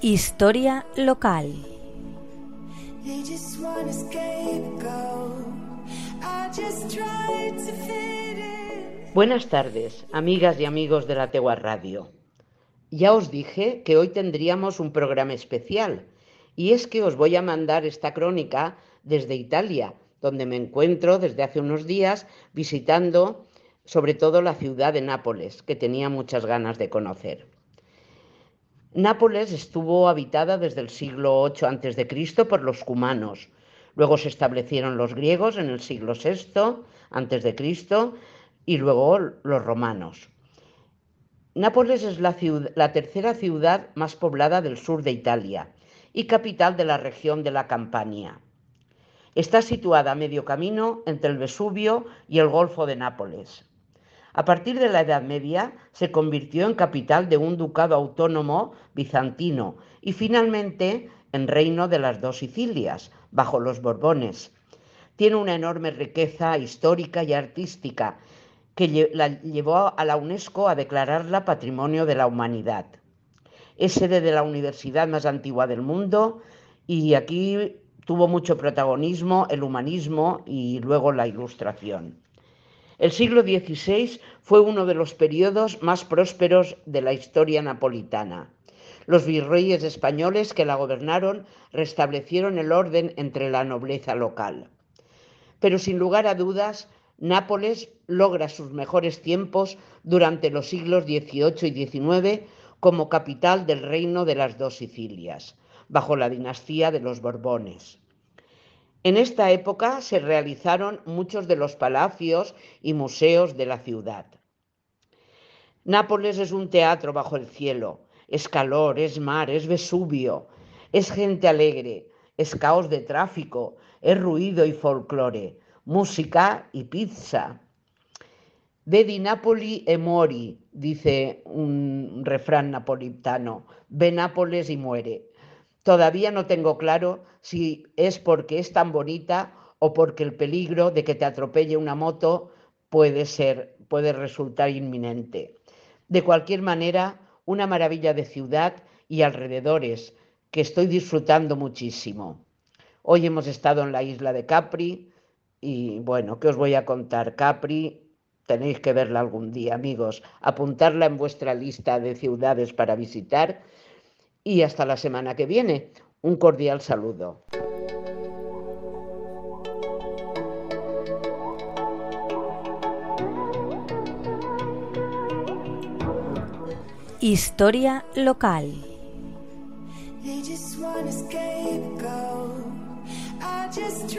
Historia local. Buenas tardes, amigas y amigos de la Tegua Radio. Ya os dije que hoy tendríamos un programa especial y es que os voy a mandar esta crónica desde Italia, donde me encuentro desde hace unos días visitando sobre todo la ciudad de Nápoles, que tenía muchas ganas de conocer. Nápoles estuvo habitada desde el siglo VIII a.C. por los cumanos. Luego se establecieron los griegos en el siglo VI a.C. y luego los romanos. Nápoles es la, la, tercera ciudad más poblada del sur de Italia y capital de la región de la Campania. Está situada a medio camino entre el Vesubio y el Golfo de Nápoles. A partir de la Edad Media se convirtió en capital de un ducado autónomo bizantino y finalmente en reino de las dos Sicilias, bajo los Borbones. Tiene una enorme riqueza histórica y artística que la llevó a la UNESCO a declararla Patrimonio de la Humanidad. Es sede de la universidad más antigua del mundo y aquí tuvo mucho protagonismo el humanismo y luego la ilustración. El siglo XVI fue uno de los periodos más prósperos de la historia napolitana. Los virreyes españoles que la gobernaron restablecieron el orden entre la nobleza local. Pero sin lugar a dudas, Nápoles logra sus mejores tiempos durante los siglos XVIII y XIX como capital del reino de las dos Sicilias, bajo la dinastía de los Borbones. En esta época se realizaron muchos de los palacios y museos de la ciudad. Nápoles es un teatro bajo el cielo, es calor, es mar, es Vesubio, es gente alegre, es caos de tráfico, es ruido y folclore, música y pizza. Vedi Napoli e mori, dice un refrán napolitano, ve Nápoles y muere. Todavía no tengo claro si es porque es tan bonita o porque el peligro de que te atropelle una moto puede ser, puede resultar inminente. De cualquier manera, una maravilla de ciudad y alrededores que estoy disfrutando muchísimo. Hoy hemos estado en la isla de Capri y bueno, ¿qué os voy a contar? Capri, tenéis que verla algún día, amigos. Apuntarla en vuestra lista de ciudades para visitar y hasta la semana que viene. Un cordial saludo. Historia local. I just